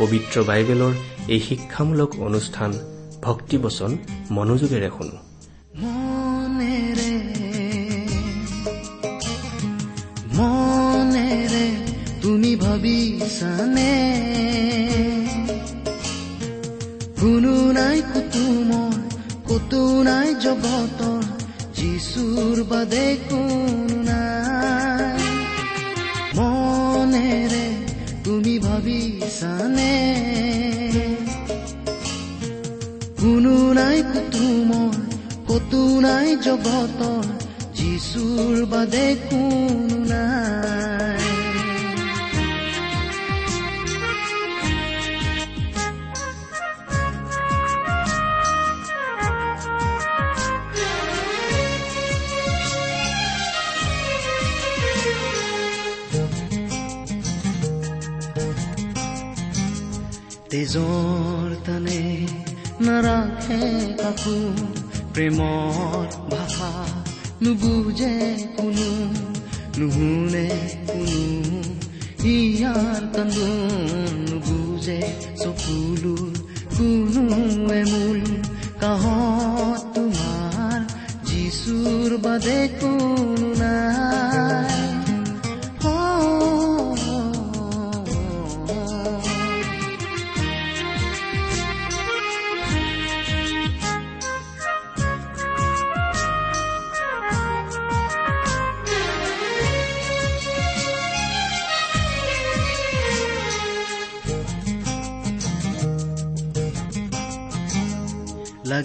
পবিত্ৰ বাইবেলৰ এই শিক্ষামূলক অনুষ্ঠান ভক্তিবচন মনোযোগেৰে শুনো। মনেৰে তুমি ভাবিছানে? কোনো নাই কুতুমৰ কতো নাই জগতৰ যিচুৰ বাদে কোনো নাই। মনেৰে তুমি ভাবিছানে কোনো নাই কুতুমৰ কতো নাই জগতৰ যিচুৰ বাদে কোনো নাই। তেজৰ তানে নাৰাখে কাকো প্ৰেমৰ ভাষা নুবুজে কোনো নুশুনে কোনো ইয়াৰ কান্দোন নুবুজে চকুলোৰ কোনো এমূল কাহত তোমাৰ যিচুৰ বাদে কোনো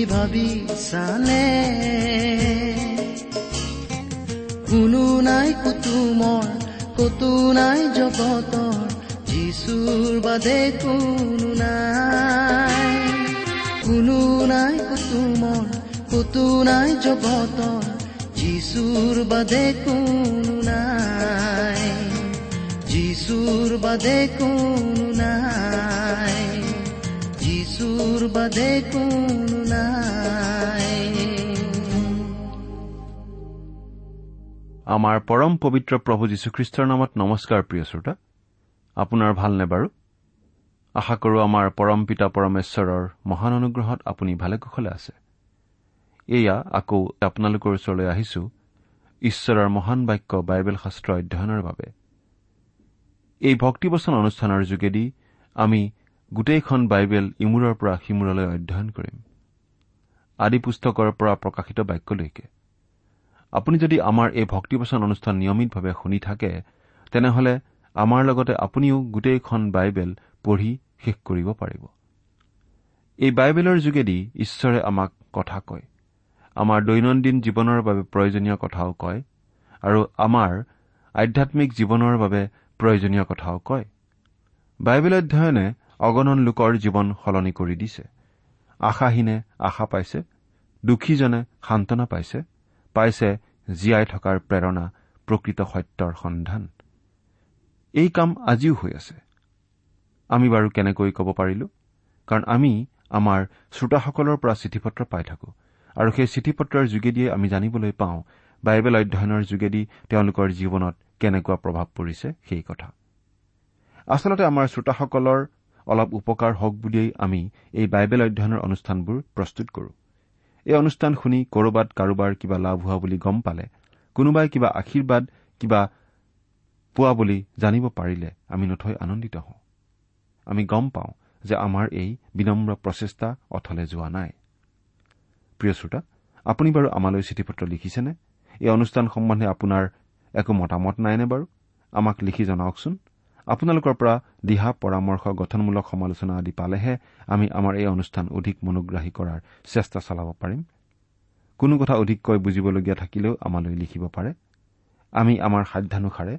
তুমি ভাবিছানে কোনো নাই কুতুমৰ কতো নাই জগতৰ যিচুৰ বাদে কোনো নাই। কোনো নাই কুতুমৰ কতো নাই জগতৰ যিচুৰ বাদে কোনো নাই। যিচুৰ বাদে কোনো যিচুৰ বাদে কোনো নাই। আমাৰ পৰম পবিত্ৰ প্ৰভু যীশুখ্ৰীষ্টৰ নামত নমস্কাৰ প্ৰিয় শ্ৰোতা। আপোনাৰ ভালনে বাৰু? আশা কৰো আমাৰ পৰম পিতা পৰমেশ্বৰৰ মহান অনুগ্ৰহত আপুনি ভালে কুশলে আছে। এয়া আকৌ আপোনালোকৰ ওচৰলৈ আহিছো ঈশ্বৰৰ মহান বাক্য বাইবেল শাস্ত্ৰ অধ্যয়নৰ বাবে। এই ভক্তিবচন অনুষ্ঠানৰ যোগেদি আমি গোটেইখন বাইবেল ইমূৰৰ পৰা সিমূৰলৈ অধ্যয়ন কৰিম। আদি পুস্তকৰ পৰা প্ৰকাশিত বাক্যলৈকে। আপুনি যদি আমাৰ এই ভক্তিবচন অনুষ্ঠান নিয়মিতভাৱে শুনি থাকে তেনেহলে আমাৰ লগতে আপুনিও গোটেইখন বাইবেল পঢ়ি শেষ কৰিব পাৰিব। এই বাইবেলৰ যোগেদি ঈশ্বৰে আমাক কথা কয়। আমাৰ দৈনন্দিন জীৱনৰ বাবে প্ৰয়োজনীয় কথাও কয় আৰু আমাৰ আধ্যামিক জীৱনৰ বাবে প্ৰয়োজনীয় কথাও কয়। বাইবেল অধ্যয়নে অগণন লোকৰ জীৱন সলনি কৰি দিছে। আশাহীনে আশা পাইছে দুখীজনে সান্তনা পাইছে পাইছে জীয়াই থকাৰ প্ৰেৰণা প্ৰকৃত সত্যৰ সন্ধান। এই কাম আজিও হৈ আছে। আমি বাৰু কেনেকৈ ক'ব পাৰিলো? কাৰণ আমি আমাৰ শ্ৰোতাসকলৰ পৰা চিঠি পত্ৰ পাই থাকো আৰু সেই চিঠি পত্ৰৰ যোগেদিয়ে আমি জানিবলৈ পাওঁ বাইবেল অধ্যয়নৰ যোগেদি তেওঁলোকৰ জীৱনত কেনেকুৱা প্ৰভাৱ পৰিছে সেই কথা। আচলতে আমাৰ শ্ৰোতাসকলৰ অলপ উপকাৰ হওক বুলিয়েই আমি এই বাইবেল অধ্যয়নৰ অনুষ্ঠানবোৰ প্ৰস্তুত কৰো। এই অনুষ্ঠান শুনি কৰবাত কাৰোবাৰ কিবা লাভ হোৱা বুলি গম পালে কোনোবাই কিবা আশীৰ্বাদ কিবা পোৱা বুলি জানিব পাৰিলে আমি নথৈ আনন্দিত হওঁ। আমি গম পাওঁ যে আমাৰ এই বিনম্ৰ প্ৰচেষ্টা অথলে যোৱা নাই। প্ৰিয় শ্ৰোতা আপুনি বাৰু আমালৈ চিঠি পত্ৰ লিখিছেনে? এই অনুষ্ঠান সম্বন্ধে আপোনাৰ একো মতামত নাইনে বাৰু? আমাক লিখি জনাওকচোন। আপোনালোকৰ পৰা দিহা পৰামৰ্শ গঠনমূলক সমালোচনা আদি পালেহে আমি আমাৰ এই অনুষ্ঠান অধিক মনোগ্ৰাহী কৰাৰ চেষ্টা চলাব পাৰিম। কোনো কথা অধিককৈ বুজিবলগীয়া থাকিলেও আমালৈ লিখিব পাৰে। আমি আমাৰ সাধ্যানুসাৰে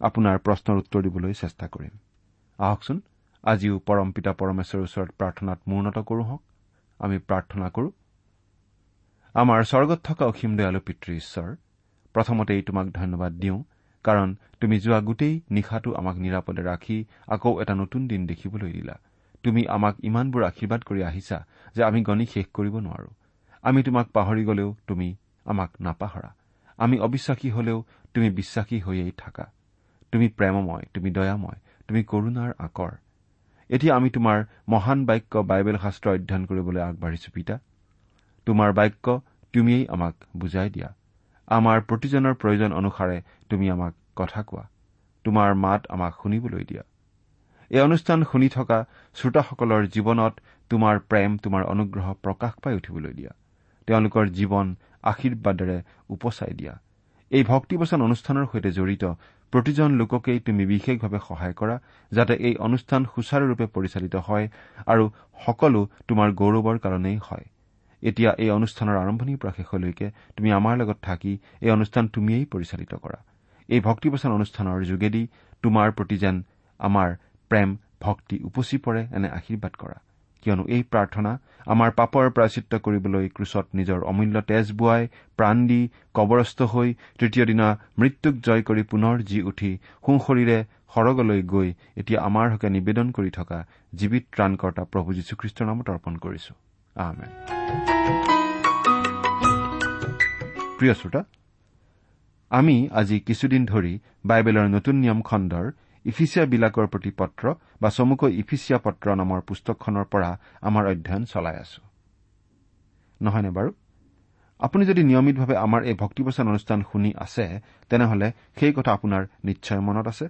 আপোনাৰ প্ৰশ্নৰ উত্তৰ দিবলৈ চেষ্টা কৰিম। আহকচোন আজিও পৰম পিতা পৰমেশ্বৰৰ ওচৰত প্ৰাৰ্থনাত মূৰ্ণত কৰো হওক। আমি প্ৰাৰ্থনা কৰো আমাৰ স্বৰ্গত থকা অসীম দয়ালু পিতৃ ঈশ্বৰ প্ৰথমতেই তোমাক ধন্যবাদ দিওঁ কাৰণ তুমি যোৱা গোটেই নিশাটো আমাক নিৰাপদে ৰাখি আকৌ এটা নতুন দিন দেখিবলৈ দিলা। তুমি আমাক ইমানবোৰ আশীৰ্বাদ কৰি আহিছা যে আমি গণি শেষ কৰিব নোৱাৰো। আমি তোমাক পাহৰি গলেও তুমি আমাক নাপাহৰা। আমি অবিশ্বাসী হলেও তুমি বিশ্বাসী হৈয়েই থাকা। তুমি প্ৰেমময় তুমি দয়াময় তুমি কৰোণাৰ আকৰ। এতিয়া আমি তোমাৰ মহান বাক্য বাইবেল শাস্ত্ৰ অধ্যয়ন কৰিবলৈ আগবাঢ়িছো পিতা। তোমাৰ বাক্য তুমিয়েই আমাক বুজাই দিয়া। আমাৰ প্ৰতিজনৰ প্ৰয়োজন অনুসাৰে তুমি আমাক কথা কোৱা। তোমাৰ মাত আমাক শুনিবলৈ দিয়া। এই অনুষ্ঠান শুনি থকা শ্ৰোতাসকলৰ জীৱনত তোমাৰ প্ৰেম তোমাৰ অনুগ্ৰহ প্ৰকাশ পাই উঠিবলৈ দিয়া। তেওঁলোকৰ জীৱন আশীৰ্বাদেৰে উপচাই দিয়া। এই ভক্তিবচন অনুষ্ঠানৰ সৈতে জড়িত প্ৰতিজন লোককেই তুমি বিশেষভাৱে সহায় কৰা যাতে এই অনুষ্ঠান সুচাৰুৰূপে পৰিচালিত হয় আৰু সকলো তোমাৰ গৌৰৱৰ কাৰণেই হয়। এতিয়া এই অনুষ্ঠানৰ আৰম্ভণিৰ পৰা শেষলৈকে তুমি আমাৰ লগত থাকি এই অনুষ্ঠান তুমিয়েই পৰিচালিত কৰা। এই ভক্তিবচন অনুষ্ঠানৰ যোগেদি তোমাৰ প্ৰতি যেন আমাৰ প্ৰেম ভক্তি উপচি পৰে এনে আশীৰ্বাদ কৰা। কিয়নো এই প্ৰাৰ্থনা আমাৰ পাপৰ প্ৰাচিত্ৰ কৰিবলৈ ক্ৰুচত নিজৰ অমূল্য তেজ বোৱাই প্ৰাণ দি কবৰস্থ হৈ তৃতীয় দিনা মৃত্যুক জয় কৰি পুনৰ জি উঠি সোঁশৰীৰে সৰগলৈ গৈ এতিয়া আমাৰ হকে নিবেদন কৰি থকা জীৱিত ত্ৰাণকৰ্তা প্ৰভু যীশুখ্ৰীষ্টৰ নামত অৰ্পণ কৰিছো। প্ৰিয় শ্ৰোতা আমি আজি কিছুদিন ধৰি বাইবেলৰ নতুন নিয়ম খণ্ডৰ ইফিচিয়াবিলাকৰ প্ৰতি পত্ৰ বা চমুকৈ ইফিচিয়া পত্ৰ নামৰ পুস্তকখনৰ পৰা আমাৰ অধ্যয়ন চলাই আছো। নহয়নে বাৰু? আপুনি যদি নিয়মিতভাৱে আমাৰ এই ভক্তিবচন অনুষ্ঠান শুনি আছে তেনেহলে সেই কথা আপোনাৰ নিশ্চয় মনত আছে।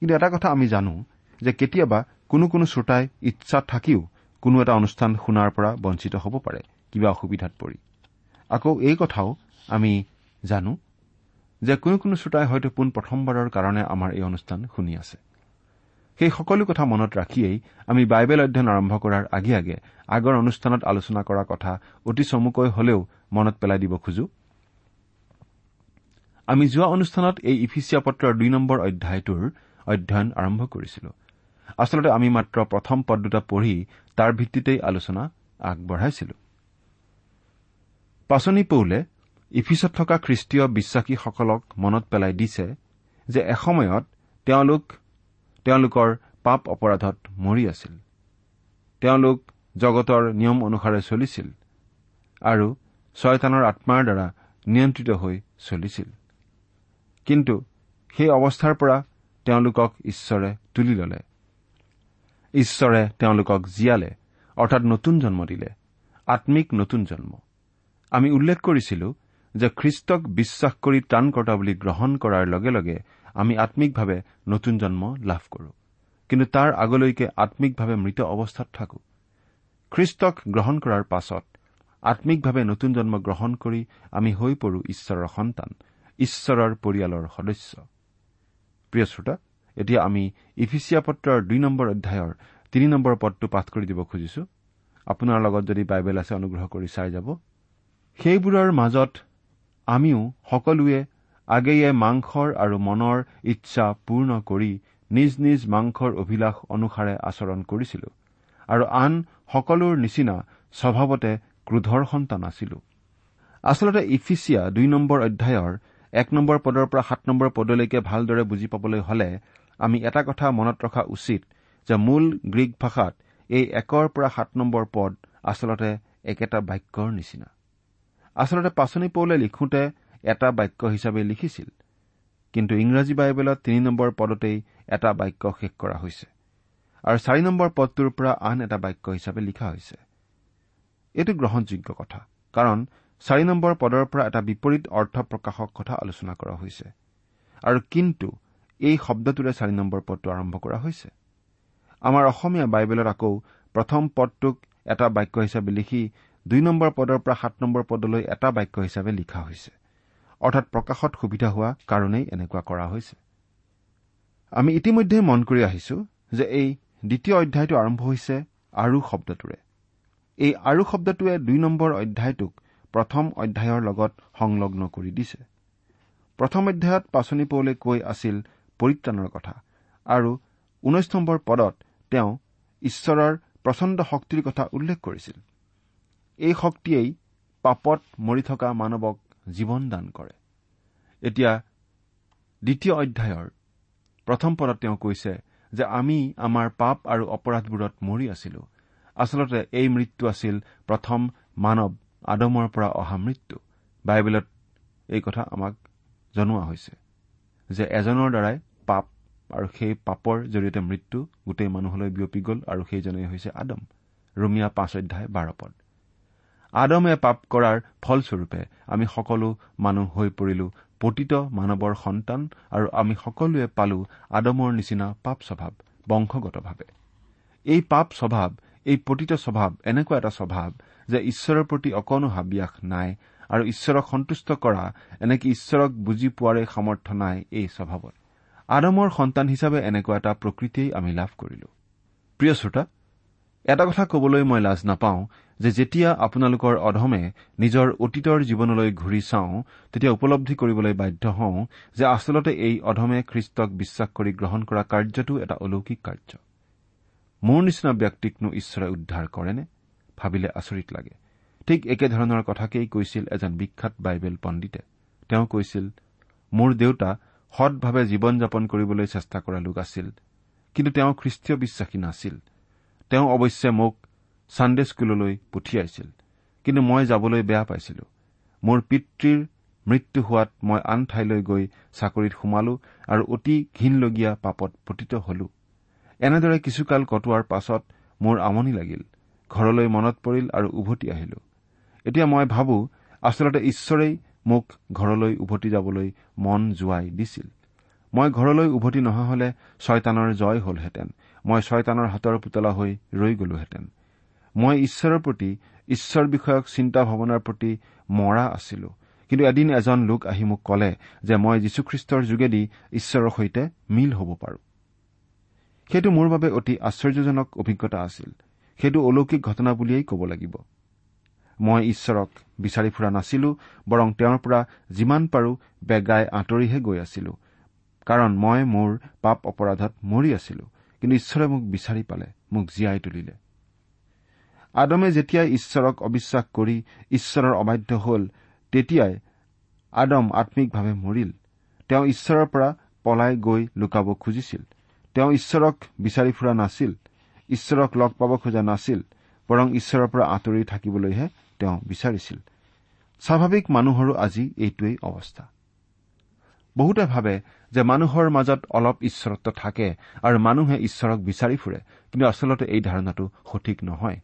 কিন্তু এটা কথা আমি জানো যে কেতিয়াবা কোনো কোনো শ্ৰোতাই ইচ্ছা থাকিও কোনো এটা অনুষ্ঠান শুনাৰ পৰা বঞ্চিত হ'ব পাৰে কিবা অসুবিধাত পৰি। আকৌ এই কথাও আমি জানো যে কোনো কোনো শ্ৰোতাই হয়তো পোন প্ৰথমবাৰৰ কাৰণে আমাৰ এই অনুষ্ঠান শুনি আছে। সেই সকলো কথা মনত ৰাখিয়েই আমি বাইবেল অধ্যয়ন আৰম্ভ কৰাৰ আগে আগে আগৰ অনুষ্ঠানত আলোচনা কৰা কথা অতি চমুকৈ হলেও মনত পেলাই দিব খোজো। আমি যোৱা অনুষ্ঠানত এই ইফিচিয়া পত্ৰৰ দুই নম্বৰ অধ্যায়টোৰ অধ্যয়ন আৰম্ভ কৰিছিলো। আচলতে আমি মাত্ৰ প্ৰথম পদ দুটা পঢ়ি তাৰ ভিত্তিতেই আলোচনা আগবঢ়াইছিলো। পাচনি পৌলে ইফিচত থকা খ্ৰীষ্টীয় বিশ্বাসীসকলক মনত পেলাই দিছে যে এসময়ত তেওঁলোক তেওঁলোকৰ পাপ অপৰাধত মৰি আছিল। তেওঁলোক জগতৰ নিয়ম অনুসাৰে চলিছিল আৰু ছয়তানৰ আত্মাৰ দ্বাৰা নিয়ন্ত্ৰিত হৈ চলিছিল। কিন্তু সেই অৱস্থাৰ পৰা তেওঁলোকক ঈশ্বৰে তুলি ললে। ঈশ্বৰে তেওঁলোকক জীয়ালে অৰ্থাৎ নতুন জন্ম দিলে আম্মিক নতুন জন্ম। আমি উল্লেখ কৰিছিলো যে খ্ৰীষ্টক বিশ্বাস কৰি ত্ৰাণকৰ্তা বুলি গ্ৰহণ কৰাৰ লগে লগে আমি আম্মিকভাৱে নতুন জন্ম লাভ কৰো। কিন্তু তাৰ আগলৈকে আম্মিকভাৱে মৃত অৱস্থাত থাকো। খ্ৰীষ্টক গ্ৰহণ কৰাৰ পাছত আম্মিকভাৱে নতুন জন্ম গ্ৰহণ কৰি আমি হৈ পৰো ঈশ্বৰৰ সন্তান ঈশ্বৰৰ পৰিয়ালৰ সদস্য। প্ৰিয় শ্ৰোতা এতিয়া আমি ইফিচিয়া পত্ৰৰ দুই নম্বৰ অধ্যায়ৰ তিনি নম্বৰ পদটো পাঠ কৰি দিব খুজিছো। আপোনাৰ লগত যদি বাইবেল আছে অনুগ্ৰহ কৰি চাই যাব। সেইবোৰৰ মাজত আমিও সকলোৱে আগেয়ে মাংসৰ আৰু মনৰ ইচ্ছা পূৰ্ণ কৰি নিজ নিজ মাংসৰ অভিলাষ অনুসাৰে আচৰণ কৰিছিলো আৰু আন সকলোৰ নিচিনা স্বভাৱতে ক্ৰোধৰ সন্তান আছিলো। আচলতে ইফিচিয়া দুই নম্বৰ অধ্যায়ৰ এক নম্বৰ পদৰ পৰা সাত নম্বৰ পদলৈকে ভালদৰে বুজি পাবলৈ হলে আমি এটা কথা মনত ৰখা উচিত যে মূল গ্ৰীক ভাষাত এই একৰ পৰা সাত নম্বৰ পদ আচলতে একেটা বাক্যৰ নিচিনা। আচলতে পাচনি পৌলে লিখোঁতে এটা বাক্য হিচাপে লিখিছিল কিন্তু ইংৰাজী বাইবেলত তিনি নম্বৰ পদতেই এটা বাক্য শেষ কৰা হৈছে আৰু চাৰি নম্বৰ পদটোৰ পৰা আন এটা বাক্য হিচাপে লিখা হৈছে। এইটো গ্ৰহণযোগ্য কথা কাৰণ চাৰি নম্বৰ পদৰ পৰা এটা বিপৰীত অৰ্থ প্ৰকাশক কথা আলোচনা কৰা হৈছে। আৰু কিন্তু এই শব্দটোৰে চাৰি নম্বৰ পদটো আৰম্ভ কৰা হৈছে। আমাৰ অসমীয়া বাইবেলত আকৌ প্ৰথম পদটোক এটা বাক্য হিচাপে লিখি দুই নম্বৰ পদৰ পৰা সাত নম্বৰ পদলৈ এটা বাক্য হিচাপে লিখা হৈছে। অৰ্থাৎ প্ৰকাশত সুবিধা হোৱা কাৰণেই এনেকুৱা কৰা হৈছে। আমি ইতিমধ্যে মন কৰি আহিছো যে এই দ্বিতীয় অধ্যায়টো আৰম্ভ হৈছে আৰু শব্দটোৰে। এই আৰু শব্দটোৱে দুই নম্বৰ অধ্যায়টোক প্ৰথম অধ্যায়ৰ লগত সংলগ্ন কৰি দিছে। প্ৰথম অধ্যায়ত পাচনি পৌলে কৈ আছিল পৰিত্ৰাণৰ কথা। আৰু ঊনৈশ নম্বৰ পদত তেওঁ ঈশ্বৰৰ প্ৰচণ্ড শক্তিৰ কথা উল্লেখ কৰিছিল। এই শক্তিয়েই পাপত মৰি থকা মানৱক জীৱন দান কৰে। এতিয়া দ্বিতীয় অধ্যায়ৰ প্ৰথম পদত তেওঁ কৈছে যে আমি আমাৰ পাপ আৰু অপৰাধবোৰত মৰি আছিলো। আচলতে এই মৃত্যু আছিল প্ৰথম মানৱ আদমৰ পৰা অহা মৃত্যু। বাইবেলত এই কথা আমাক জনোৱা হৈছে যে এজনৰ দ্বাৰাই আৰু সেই পাপৰ জৰিয়তে মৃত্যু গোটেই মানুহলৈ বিয়পি গ'ল আৰু সেইজনেই হৈছে আদম। ৰুমিয়া পাঁচ অধ্যায় বাৰ পদ। আদমে পাপ কৰাৰ ফলস্বৰূপে আমি সকলো মানুহ হৈ পৰিলো পতিত মানৱৰ সন্তান আৰু আমি সকলোৱে পালো আদমৰ নিচিনা পাপ স্বভাৱ বংশগতভাৱে। এই পাপ স্বভাৱ এই পতিত স্বভাৱ এনেকুৱা এটা স্বভাৱ যে ঈশ্বৰৰ প্ৰতি অকণো হাবিয়াস নাই আৰু ঈশ্বৰক সন্তুষ্ট কৰা এনেকে ঈশ্বৰক বুজি পোৱাৰে সামৰ্থ্য নাই এই স্বভাৱত। আদমৰ সন্তান হিচাপে এনেকুৱা এটা প্ৰকৃতিয়েই আমি লাভ কৰিলো। প্ৰিয় শ্ৰোতা এটা কথা কবলৈ মই লাজ নাপাওঁ যে যেতিয়া আপোনালোকৰ অধমে নিজৰ অতীতৰ জীৱনলৈ ঘূৰি চাওঁ তেতিয়া উপলব্ধি কৰিবলৈ বাধ্য হওঁ যে আচলতে এই অধমে খ্ৰীষ্টক বিশ্বাস কৰি গ্ৰহণ কৰা কাৰ্যটো এটা অলৌকিক কাৰ্য। মোৰ নিচিনা ব্যক্তিকনো ঈশ্বৰে উদ্ধাৰ কৰেনে? ভাবিলে আচৰিত লাগে। ঠিক একেধৰণৰ কথাকেই কৈছিল এজন বিখ্যাত বাইবেল পণ্ডিতে। তেওঁ কৈছিল মোৰ দেউতা সৎভাৱে জীৱন যাপন কৰিবলৈ চেষ্টা কৰা লোক আছিল। কিন্তু তেওঁ খ্ৰীষ্টীয় বিশ্বাসী নাছিল। তেওঁ অৱশ্যে মোক ছানডে স্কুললৈ পঠিয়াইছিল। কিন্তু মই যাবলৈ বেয়া পাইছিলো। মোৰ পিতৃৰ মৃত্যু হোৱাত মই আন ঠাইলৈ গৈ চাকৰিত সোমালো আৰু অতি ঘীনলগীয়া পাপত পতিত হলো। এনেদৰে কিছুকাল কটোৱাৰ পাছত মোৰ আমনি লাগিল। ঘৰলৈ মনত পৰিল আৰু উভতি আহিলো। এতিয়া মই ভাবো আচলতে ঈশ্বৰেই মোক ঘৰলৈ উভতি যাবলৈ মন যোৱাই দিছিল। মই ঘৰলৈ উভতি নহা হলে ছয়তানৰ জয় হলহেঁতেন। মই ছয়তানৰ হাতৰ পুতলা হৈ ৰৈ গলোহেঁতেন। মই ঈশ্বৰৰ প্ৰতি ঈশ্বৰ বিষয়ক চিন্তা ভাৱনাৰ প্ৰতি মৰা আছিলো। কিন্তু এদিন এজন লোক আহি মোক কলে যে মই যীশুখ্ৰীষ্টৰ যোগেদি ঈশ্বৰৰ সৈতে মিল হ'ব পাৰো। সেইটো মোৰ বাবে অতি আশ্চৰ্যজনক অভিজ্ঞতা আছিল। সেইটো অলৌকিক ঘটনা বুলিয়েই ক'ব লাগিব। মই ঈশ্বৰক বিচাৰি ফুৰা নাছিলো বৰং তেওঁৰ পৰা যিমান পাৰো বেগাই আঁতৰিহে গৈ আছিলো কাৰণ মই মোৰ পাপ অপৰাধত মৰি আছিলো কিন্তু ঈশ্বৰে মোক বিচাৰি পালে মোক জীয়াই তুলিলে। আদমে যেতিয়াই ঈশ্বৰক অবিশ্বাস কৰি ঈশ্বৰৰ অবাধ্য হল তেতিয়াই আদম আম্মিকভাৱে মৰিল। তেওঁ ঈশ্বৰৰ পৰা পলাই গৈ লুকাব খুজিছিল। তেওঁ ঈশ্বৰক বিচাৰি ফুৰা নাছিল। ঈশ্বৰক লগ পাব খোজা নাছিল বৰং ঈশ্বৰৰ পৰা আঁতৰি থাকিবলৈহে তেওঁ বিচাৰিছিল। স্বাভাৱিক মানুহৰো আজি এইটোৱেই অৱস্থা। বহুতে ভাবে যে মানুহৰ মাজত অলপ ঈশ্বৰত্ব থাকে আৰু মানুহে ঈশ্বৰক বিচাৰি ফুৰে কিন্তু আচলতে এই ধাৰণাটো সঠিক নহয়।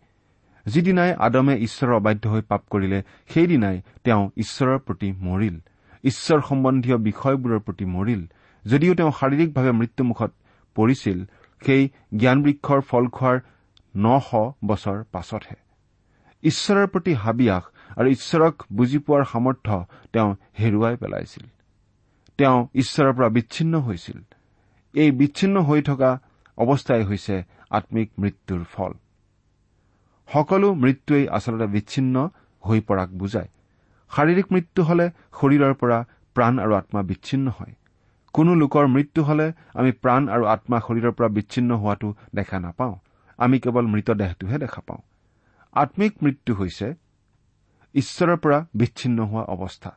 যিদিনাই আদমে ঈশ্বৰৰ অবাধ্য হৈ পাপ কৰিলে সেইদিনাই তেওঁ ঈশ্বৰৰ প্ৰতি মৰিল। ঈশ্বৰ সম্বন্ধীয় বিষয়বোৰৰ প্ৰতি মৰিল। যদিও তেওঁ শাৰীৰিকভাৱে মৃত্যুমুখত পৰিছিল সেই জ্ঞানবৃক্ষৰ ফল খোৱাৰ নশ বছৰ পাছতহে। ঈশ্বৰৰ প্ৰতি হাবিয়াস আৰু ঈশ্বৰক বুজি পোৱাৰ সামৰ্থ্য তেওঁ হেৰুৱাই পেলাইছিল। তেওঁ ঈশ্বৰৰ পৰা বিচ্ছিন্ন হৈছিল। এই বিচ্ছিন্ন হৈ থকা অৱস্থাই হৈছে আম্মিক মৃত্যুৰ ফল। সকলো মৃত্যুৱেই আচলতে বিচ্ছিন্ন হৈ পৰাক বুজায়। শাৰীৰিক মৃত্যু হলে শৰীৰৰ পৰা প্ৰাণ আৰু আত্মা বিচ্ছিন্ন হয়। কোনো লোকৰ মৃত্যু হলে আমি প্ৰাণ আৰু আত্মা শৰীৰৰ পৰা বিচ্ছিন্ন হোৱাটো দেখা নাপাওঁ। আমি কেৱল মৃতদেহটোহে দেখা পাওঁ। আম্মিক মৃত্যু হৈছে ঈশ্বৰৰ পৰা বিচ্ছিন্ন হোৱা অৱস্থা।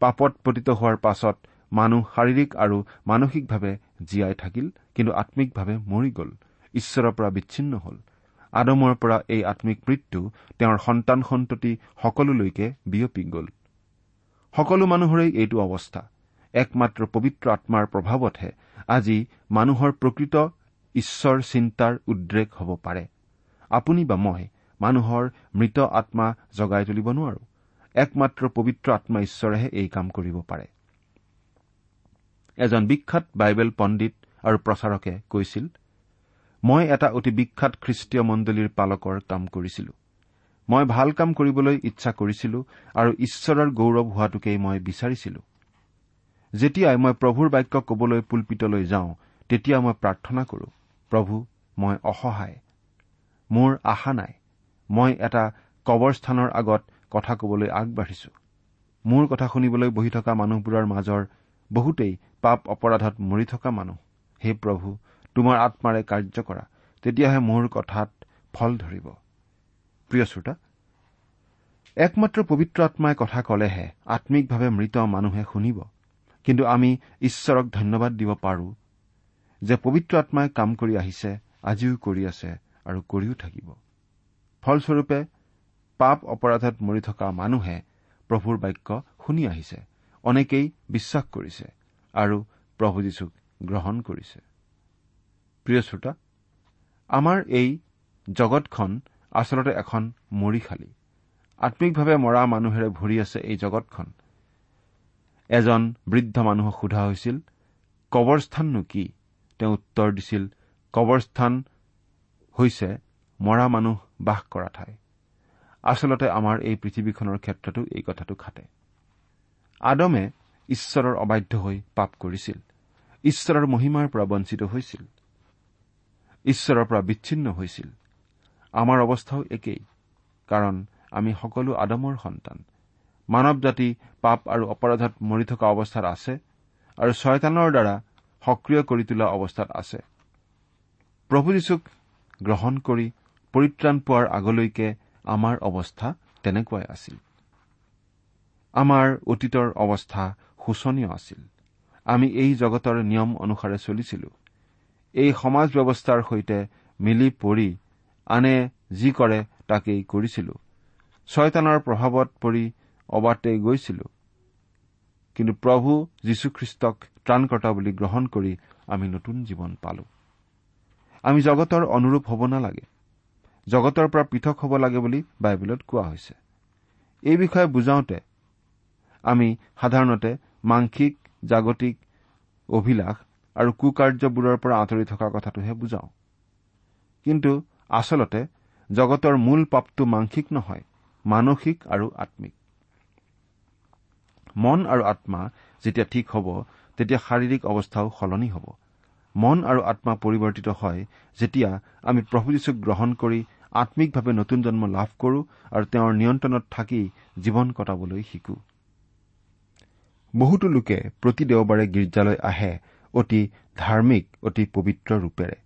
পাপত পতিত হোৱাৰ পাছত মানুহ শাৰীৰিক আৰু মানসিকভাৱে জীয়াই থাকিল কিন্তু আম্মিকভাৱে মৰি গ'ল। ঈশ্বৰৰ পৰা বিচ্ছিন্ন হ'ল। আদমৰ পৰা এই আম্মিক মৃত্যু তেওঁৰ সন্তান সন্ততি সকলোলৈকে বিয়পি গ'ল। সকলো মানুহৰেই এইটো অৱস্থা। একমাত্ৰ পবিত্ৰ আত্মাৰ প্ৰভাৱতহে আজি মানুহৰ প্ৰকৃত ঈশ্বৰ চিন্তাৰ উদ্ৰেক হ'ব পাৰে। আপুনি বা মই মানুহৰ মৃত আত্মা জগাই তুলিব নোৱাৰো। একমাত্ৰ পবিত্ৰ আত্মা ঈশ্বৰেহে এই কাম কৰিব পাৰে। এজন বিখ্যাত বাইবেল পণ্ডিত আৰু প্ৰচাৰকে কৈছিল মই এটা অতি বিখ্যাত খ্ৰীষ্টীয় মণ্ডলীৰ পালকৰ কাম কৰিছিলো। মই ভাল কাম কৰিবলৈ ইচ্ছা কৰিছিলো আৰু ঈশ্বৰৰ গৌৰৱ হোৱাটোকেই মই বিচাৰিছিলো। যেতিয়াই মই প্ৰভুৰ বাক্য কবলৈ পুলপিতলৈ যাওঁ তেতিয়া মই প্ৰাৰ্থনা কৰো প্ৰভু মই অসহায়। মোৰ আশা নাই। মই এটা কবৰস্থানৰ আগত কথা কবলৈ আগবাঢ়িছো। মোৰ কথা শুনিবলৈ বহি থকা মানুহবোৰৰ মাজৰ বহুতেই পাপ অপৰাধত মৰি থকা মানুহ। হে প্ৰভু তোমাৰ আত্মাৰে কাৰ্য কৰা তেতিয়াহে মোৰ কথাত ফল ধৰিব। প্ৰিয় শ্ৰোতা একমাত্ৰ পবিত্ৰ আত্মাই কথা কলেহে আম্মিকভাৱে মৃত মানুহে শুনিব। কিন্তু আমি ঈশ্বৰক ধন্যবাদ দিব পাৰো যে পবিত্ৰ আত্মাই কাম কৰি আহিছে আজিও কৰি আছে আৰু কৰিও থাকিব। ফলস্বৰূপে পাপ অপৰাধত মৰি থকা মানুহে প্ৰভুৰ বাক্য শুনি আহিছে অনেকেই বিশ্বাস কৰিছে আৰু প্ৰভু যীশুক গ্ৰহণ কৰিছে। প্ৰিয় শ্ৰোতা আমাৰ এই জগতখন আচলতে এখন মৰিশালী। আম্মিকভাৱে মৰা মানুহেৰে ভৰি আছে এই জগতখন। এজন বৃদ্ধ মানুহক সোধা হৈছিল কবৰস্থাননো কি? তেওঁ উত্তৰ দিছিল কবৰস্থান হৈছে মৰা মানুহ বাস কৰা ঠাই। আচলতে আমাৰ এই পৃথিৱীখনৰ ক্ষেত্ৰতো এই কথাটো খাটে। আদমে ঈশ্বৰৰ অবাধ্য হৈ পাপ কৰিছিল। ঈশ্বৰৰ মহিমাৰ পৰা বঞ্চিত হৈছিল। ঈশ্বৰৰ পৰা বিচ্ছিন্ন হৈছিল। আমাৰ অৱস্থাও একেই কাৰণ আমি সকলো আদমৰ সন্তান। মানৱ জাতি পাপ আৰু অপৰাধত মৰি থকা অৱস্থাত আছে আৰু ছয়তানৰ দ্বাৰা সক্ৰিয় কৰি তোলা অৱস্থাত আছে। প্ৰভু যীশুক গ্ৰহণ কৰি পৰিত্ৰাণ পোৱাৰ আগলৈকে আমাৰ অৱস্থা তেনেকুৱাই আছিল। আমাৰ অতীতৰ অৱস্থা শোচনীয় আছিল। আমি এই জগতৰ নিয়ম অনুসাৰে চলিছিলো। এই সমাজ ব্যৱস্থাৰ সৈতে মিলি পৰি আনে যি কৰে তাকেই কৰিছিলো। ছয়তানৰ প্ৰভাৱত পৰি অবাতে গৈছিলো। কিন্তু প্ৰভু যীশুখ্ৰীষ্টক ত্ৰাণকৰ্তা বুলি গ্ৰহণ কৰি আমি নতুন জীৱন পালো। আমি জগতৰ অনুৰূপ হ'ব নালাগে। জগতৰ পৰা পৃথক হ'ব লাগে বুলি বাইবেলত কোৱা হৈছে। এই বিষয়ে বুজাওতে আমি সাধাৰণতে মাংসিক জাগতিক অভিলাষ আৰু কুকাৰ্যবোৰৰ পৰা আঁতৰি থকা কথাটোহে বুজাওঁ। কিন্তু আচলতে জগতৰ মূল পাপটো মাংসিক নহয় মানসিক আৰু আম্মিক মন আৰু আত্মা যেতিয়া ঠিক হ'ব তেতিয়া শাৰীৰিক অৱস্থাও সলনি হ'ব। মন আৰু আত্মা পৰিৱৰ্তিত হয় যেতিয়া আমি প্ৰভু যীশুক গ্ৰহণ কৰি আম্মিকভাৱে নতুন জন্ম লাভ কৰো আৰু তেওঁৰ নিয়ন্ত্ৰণত থাকি জীৱন কটাবলৈ শিকো। বহুতো লোকে প্ৰতি দেওবাৰে গীৰ্জালৈ আহে অতি ধাৰ্মিক অতি পবিত্ৰ ৰূপেৰে।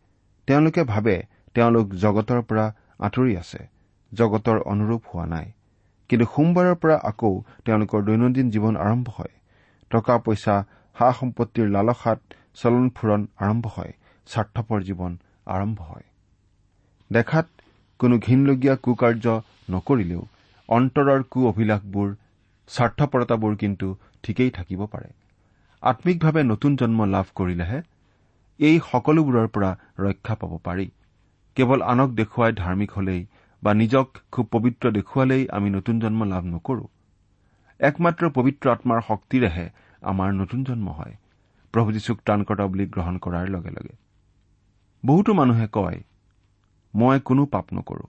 তেওঁলোকে ভাবে তেওঁলোক জগতৰ পৰা আঁতৰি আছে জগতৰ অনুৰূপ হোৱা নাই। কিন্তু সোমবাৰৰ পৰা আকৌ তেওঁলোকৰ দৈনন্দিন জীৱন আৰম্ভ হয়। টকা পইচা সা সম্পত্তিৰ লালসাত চলন ফুৰণ আৰম্ভ হয় স্বাৰ্থপৰ জীৱন আৰম্ভ হয়। দেখাত কোনো ঘীনলগীয়া কুকাৰ্য নকৰিলেও অন্তৰৰ কু অভিলাষবোৰ স্বাৰ্থপৰতাবোৰ কিন্তু ঠিকেই থাকিব পাৰে। আম্মিকভাৱে নতুন জন্ম লাভ কৰিলেহে এই সকলোবোৰৰ পৰা ৰক্ষা পাব পাৰি। কেৱল আনক দেখুৱাই ধাৰ্মিক হলেই বা নিজক খুব পবিত্ৰ দেখুৱালেই আমি নতুন জন্ম লাভ নকৰো। একমাত্ৰ পবিত্ৰ আত্মাৰ শক্তিৰেহে আমাৰ নতুন জন্ম হয়। প্ৰভু যীশুক ত্ৰাণকৰ্তা বুলি গ্ৰহণ কৰাৰ লগে লগে। বহুতো মানুহে কয় মই কোনো পাপ নকৰো।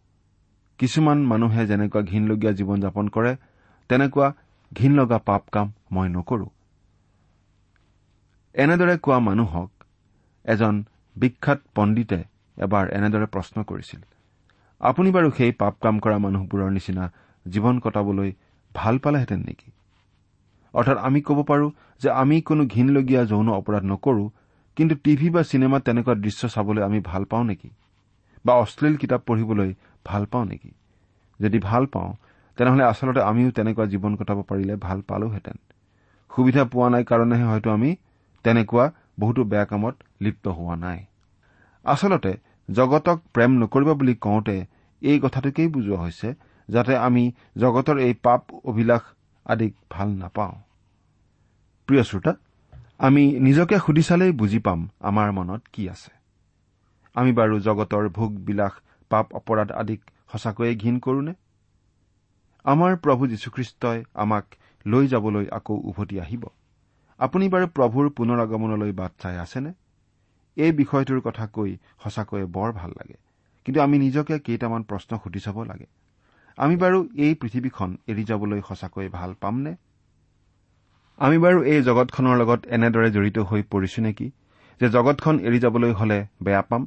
কিছুমান মানুহে যেনেকুৱা ঘীনলগীয়া জীৱন যাপন কৰে তেনেকুৱা ঘীন লগা পাপ কাম মই নকৰো। এনেদৰে কোৱা মানুহক এজন বিখ্যাত পণ্ডিতে এবাৰ এনেদৰে প্ৰশ্ন কৰিছিল আপুনি বাৰু সেই পাপ কাম কৰা মানুহবোৰৰ নিচিনা জীৱন কটাবলৈ ভাল পালেহেঁতেন নেকি? অৰ্থাৎ আমি ক'ব পাৰো যে আমি কোনো ঘীনলগীয়া যৌন অপৰাধ নকৰো কিন্তু টিভি বা চিনেমাত তেনেকুৱা দৃশ্য চাবলৈ আমি ভাল পাওঁ নেকি? বা অশ্লীল কিতাপ পঢ়িবলৈ ভাল পাওঁ নেকি? যদি ভাল পাওঁ তেনেহলে আচলতে আমিও তেনেকুৱা জীৱন কটাব পাৰিলে ভাল পালোহেঁতেন। সুবিধা পোৱা নাই কাৰণেহে হয়তো আমি তেনেকুৱা বহুতো বেয়া কামত লিপ্ত হোৱা নাই। আচলতে জগতক প্ৰেম নকৰিবা বুলি কওঁতে এই কথাটোকেই বুজোৱা হৈছে যাতে আমি জগতৰ এই পাপ অভিলাষ আদিক ভাল নাপাওঁ। প্ৰিয় শ্ৰোতা আমি নিজকে সুধি চালেই বুজি পাম আমাৰ মনত কি আছে। আমি বাৰু জগতৰ ভোগ বিলাস পাপ অপৰাধ আদিক সঁচাকৈয়ে ঘীন কৰোনে আমাৰ প্ৰভু যীশুখ্ৰীষ্টই আমাক লৈ যাবলৈ আকৌ উভতি আহিব। আপুনি বাৰু প্ৰভুৰ পুনৰ আগমনলৈ বাট চাই আছেনে এই বিষয়টোৰ কথা কৈ সঁচাকৈয়ে বৰ ভাল লাগে। কিন্তু আমি নিজকে কেইটামান প্ৰশ্ন সুধি চাব লাগে। আমি বাৰু এই পৃথিৱীখন এৰি যাবলৈ সঁচাকৈয়ে ভাল পামনে? আমি বাৰু এই জগতখনৰ লগত এনেদৰে জড়িত হৈ পৰিছো নেকি যে জগতখন এৰি যাবলৈ হলে বেয়া পাম?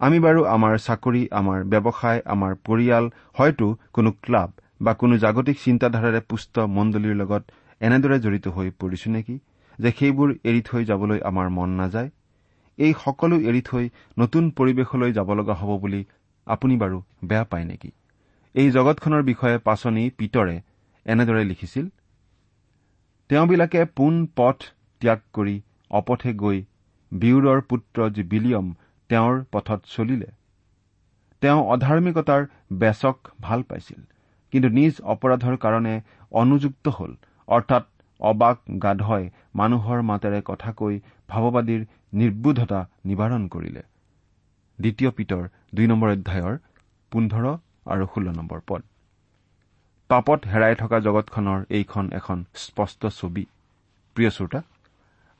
আমি বাৰু আমাৰ চাকৰি আমাৰ ব্যৱসায় আমাৰ পৰিয়াল হয়তো কোনো ক্লাব বা কোনো জাগতিক চিন্তাধাৰাৰে পুষ্ট মণ্ডলীৰ লগত এনেদৰে জড়িত হৈ পৰিছো নেকি যে সেইবোৰ এৰি থৈ যাবলৈ আমাৰ মন নাযায়? এই সকলো এৰি থৈ নতুন পৰিৱেশলৈ যাব লগা হ'ব বুলি আপুনি বাৰু বেয়া পায় নেকি? এই জগতখনৰ বিষয়ে পাচনি পিতৰে এনেদৰে লিখিছিল তেওঁবিলাকে পোন পথ ত্যাগ কৰি অপথে গৈ বিউৰৰ পুত্ৰ যি বিলিয়ম তেওঁৰ পথত চলিলে। তেওঁ অধাৰ্মিকতাৰ বেচক ভাল পাইছিল কিন্তু নিজ অপৰাধৰ কাৰণে অনুযুক্ত হল অৰ্থাৎ অবাক গাধই মানুহৰ মাতেৰে কথা কৈ ভাৱবাদীৰ নিৰ্বোধতা নিবাৰণ কৰিলে। দ্বিতীয় পিতৰ দুই নম্বৰ অধ্যায়ৰ পোন্ধৰ আৰু ষোল্ল নম্বৰ পদ। পাপত হেৰাই থকা জগতখনৰ এইখন এখন স্পষ্ট ছবি। প্ৰিয় শ্ৰোতা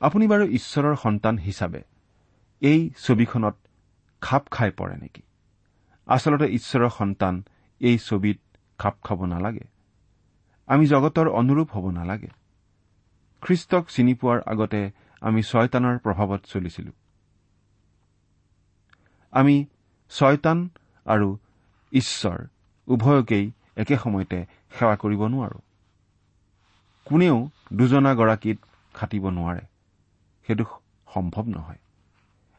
আপুনি বাৰু ঈশ্বৰৰ সন্তান হিচাপে এই ছবিখনত খাপ খাই পৰে নেকি? আচলতে ঈশ্বৰৰ সন্তান এই ছবিত খাপ খাব নালাগে। আমি জগতৰ অনুৰূপ হ'ব নালাগে। খ্ৰীষ্টক চিনি পোৱাৰ আগতে আমি ছয়তানৰ প্ৰভাৱত চলিছিলো। আমি ছয়তান আৰু ঈশ্বৰ উভয়কেই একে সময়তে সেৱা কৰিব নোৱাৰো। কোনেও দুজনা গৰাকীত খাটিব নোৱাৰে। সেইটো সম্ভৱ নহয়।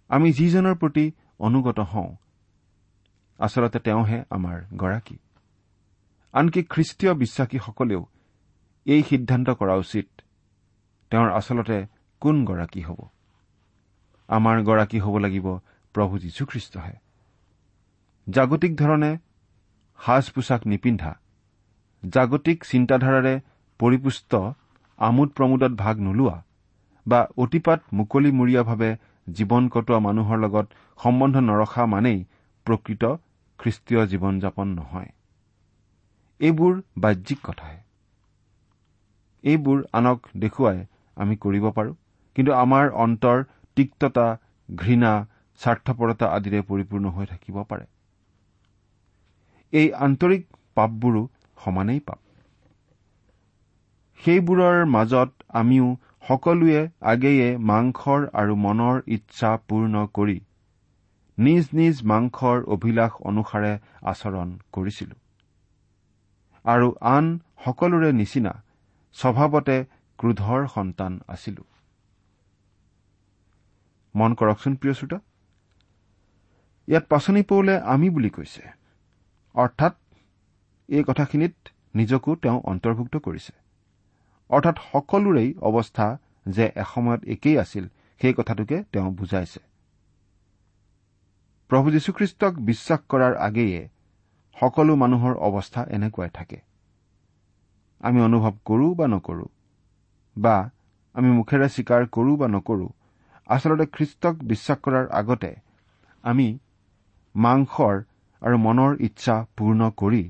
আমি যিজনৰ প্ৰতি অনুগত হওঁ আচলতে তেওঁহে আমাৰ গৰাকী। আনকি খ্ৰীষ্টীয় বিশ্বাসীসকলেও এই সিদ্ধান্ত কৰা উচিত তেওঁৰ আচলতে কোন গৰাকী হ'ব? আমাৰ গৰাকী হ'ব লাগিব প্ৰভু যীশুখ্ৰীষ্টহে। জাগতিক ধৰণে সাজ পোছাক নিপিন্ধা জাগতিক চিন্তাধাৰাৰে পৰিপুষ্ট আমোদ প্ৰমোদত ভাগ নোলোৱা বা অতিপাত মুকলিমূৰীয়াভাৱে জীৱন কটোৱা মানুহৰ লগত সম্বন্ধ নৰখা মানেই প্ৰকৃত খ্ৰীষ্টীয় জীৱন যাপন নহয়। এইবোৰ বাহ্যিক কথাহে এইবোৰ আনক দেখুৱাই আমি কৰিব পাৰো কিন্তু আমাৰ অন্তৰ তিক্ততা ঘৃণা স্বাৰ্থপৰতা আদিৰে পৰিপূৰ্ণ হৈ থাকিব পাৰে। এই আন্তৰিক পাপবোৰো সমানেই পাপ। সেইবোৰৰ মাজত আমিও সকলোৱে আগেয়ে মাংসৰ আৰু মনৰ ইচ্ছা পূৰ্ণ কৰি নিজ নিজ মাংসৰ অভিলাষ অনুসাৰে আচৰণ কৰিছিলো। আৰু আন সকলোৰে নিচিনা স্বভাৱতে ক্ৰোধৰ সন্তান আছিলো। মন কৰকচোন প্ৰিয় শ্ৰোতা ইয়াত পাচনি পৌলে আমি বুলি কৈছে। অৰ্থাৎ এই কথাখিনিত নিজকো তেওঁ অন্তৰ্ভুক্ত কৰিছে। অৰ্থাৎ সকলোৰেই অৱস্থা যে এসময়ত একেই আছিল সেই কথাটোকে তেওঁ বুজাইছে। প্ৰভু যীশুখ্ৰীষ্টক বিশ্বাস কৰাৰ আগেয়ে সকলো মানুহৰ অৱস্থা এনেকুৱাই থাকে। আমি অনুভৱ কৰো বা নকৰো বা আমি মুখেৰে স্বীকাৰ কৰো বা নকৰো আচলতে খ্ৰীষ্টক বিশ্বাস কৰাৰ আগতে আমি মাংসৰ আৰু মনৰ ইচ্ছা পূৰ্ণ কৰি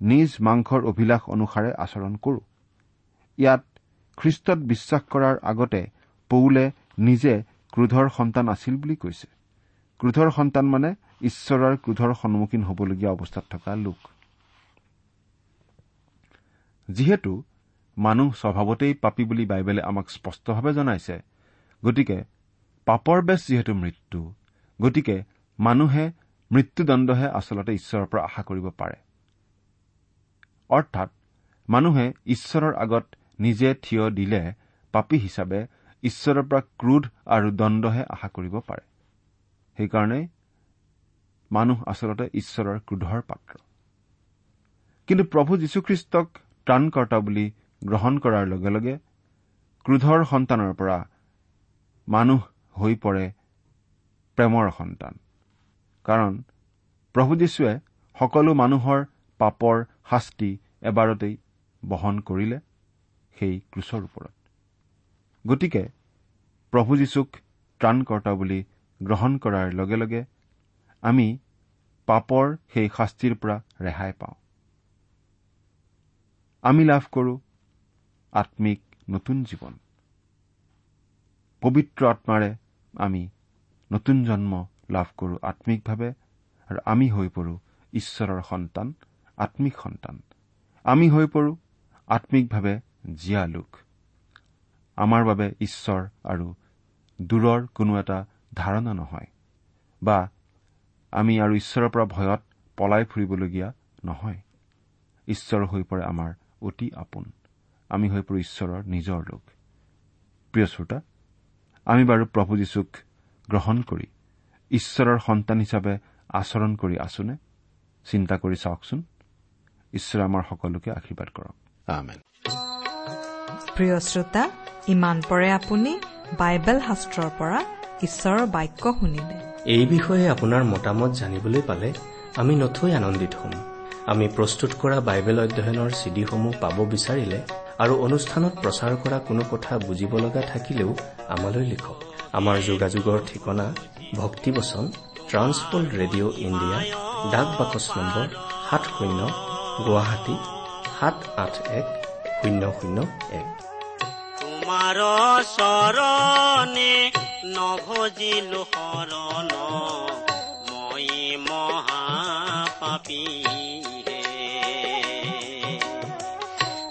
নিজ মাংসৰ অভিলাষ অনুসাৰে আচৰণ কৰো। ইয়াত খ্ৰীষ্টত বিশ্বাস কৰাৰ আগতে পৌলে নিজে ক্ৰোধৰ সন্তান আছিল বুলি কৈছে। ক্ৰোধৰ সন্তান মানে ঈশ্বৰৰ ক্ৰোধৰ সন্মুখীন হ'বলগীয়া অৱস্থাত থকা লোক। যিহেতু মানুহ স্বভাৱতেই পাপী বুলি বাইবেলে আমাক স্পষ্টভাৱে জনাইছে গতিকে পাপৰ বেচ যিহেতু মৃত্যু গতিকে মানুহে মৃত্যুদণ্ডহে আচলতে ঈশ্বৰৰ পৰা আশা কৰিব পাৰে। অৰ্থাৎ মানুহে ঈশ্বৰৰ আগত নিজে থিয় দিলে পাপী হিচাপে ঈশ্বৰৰ পৰা ক্ৰোধ আৰু দণ্ডহে আশা কৰিব পাৰে। সেইকাৰণে মানুহ আচলতে ঈশ্বৰৰ ক্ৰোধৰ পাত্ৰ। কিন্তু প্ৰভু যীশুখ্ৰীষ্টক ত্ৰাণকৰ্তা বুলি গ্ৰহণ কৰাৰ লগে লগে ক্ৰোধৰ সন্তানৰ পৰা মানুহ হৈ পৰে প্ৰেমৰ সন্তান। কাৰণ প্ৰভু যীশুৱে সকলো মানুহৰ পাপৰ শাস্তি এবাৰতেই বহন কৰিলে সেই ক্ৰুচৰ ওপৰত। গতিকে প্ৰভু যীশুক ত্ৰাণকৰ্তা বুলি গ্ৰহণ কৰাৰ লগে লগে আমি পাপৰ সেই শাস্তিৰ পৰা ৰেহাই পাওঁ। আমি লাভ কৰোঁ আম্মিক নতুন জীৱন। পবিত্ৰ আত্মাৰে আমি নতুন জন্ম লাভ কৰোঁ আম্মিকভাৱে আৰু আমি হৈ পৰোঁ ঈশ্বৰৰ সন্তান আম্মিক সন্তান। আমি হৈ পৰোঁ আম্মিকভাৱে জীয়া লোক। আমাৰ বাবে ঈশ্বৰ আৰু দূৰৰ কোনো এটা ধাৰণা নহয় বা আমি আৰু ঈশ্বৰৰ পৰা ভয়ত পলাই ফুৰিবলগীয়া নহয়। ঈশ্বৰ হৈ পৰে আমাৰ অতি আপোন। আমি হৈ পৰো ঈশ্বৰৰ নিজৰ লোক। প্ৰিয় শ্ৰোতা আমি বাৰু প্ৰভু যীশুক গ্ৰহণ কৰি ঈশ্বৰৰ সন্তান হিচাপে আচৰণ কৰি আছোনে? চিন্তা কৰি চাওকচোন। ঈশ্বৰে আমাৰ সকলোকে আশীৰ্বাদ কৰক। প্ৰিয় শ্ৰোতা ইমান পৰে আপুনি বাইবেল শাস্ত্ৰৰ পৰা ঈশ্বৰৰ বাক্য শুনিলে। এই বিষয়ে আপোনাৰ মতামত জানিবলৈ পালে আমি নথৈ আনন্দিত হ'ম। আমি প্ৰস্তুত কৰা বাইবেল অধ্যয়নৰ চিডিসমূহ পাব বিচাৰিলে আৰু অনুষ্ঠানত প্ৰচাৰ কৰা কোনো কথা বুজিব লগা থাকিলেও আমালৈ লিখক। আমাৰ যোগাযোগৰ ঠিকনা ভক্তিবচন ট্ৰান্সপল ৰেডিঅ' ইণ্ডিয়া ডাক বাকচ নম্বৰ সাত শূন্য গুৱাহাটী সাত আঠ এক শূন্য শূন্য এক। তোমাৰ চৰণে নভজিলো শৰণ মই মহাপাপী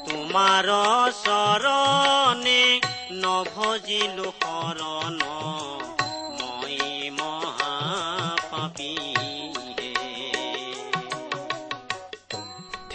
তোমাৰ চৰণে নভজিলো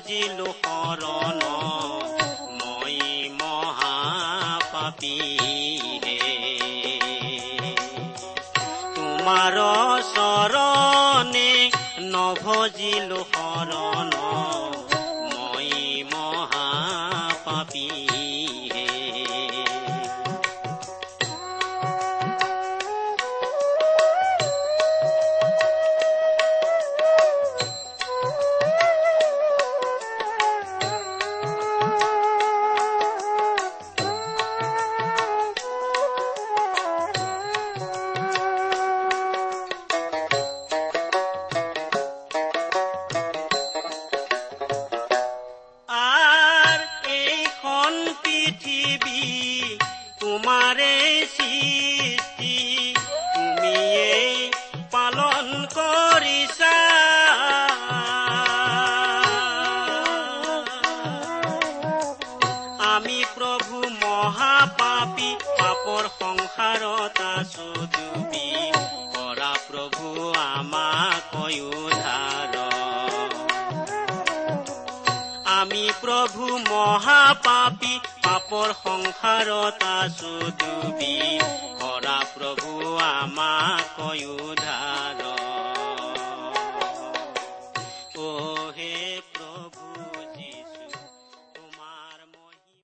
নভজিলো শৰণ মই মহাপাপী তোমাৰ চৰণে নভজিলো শৰণ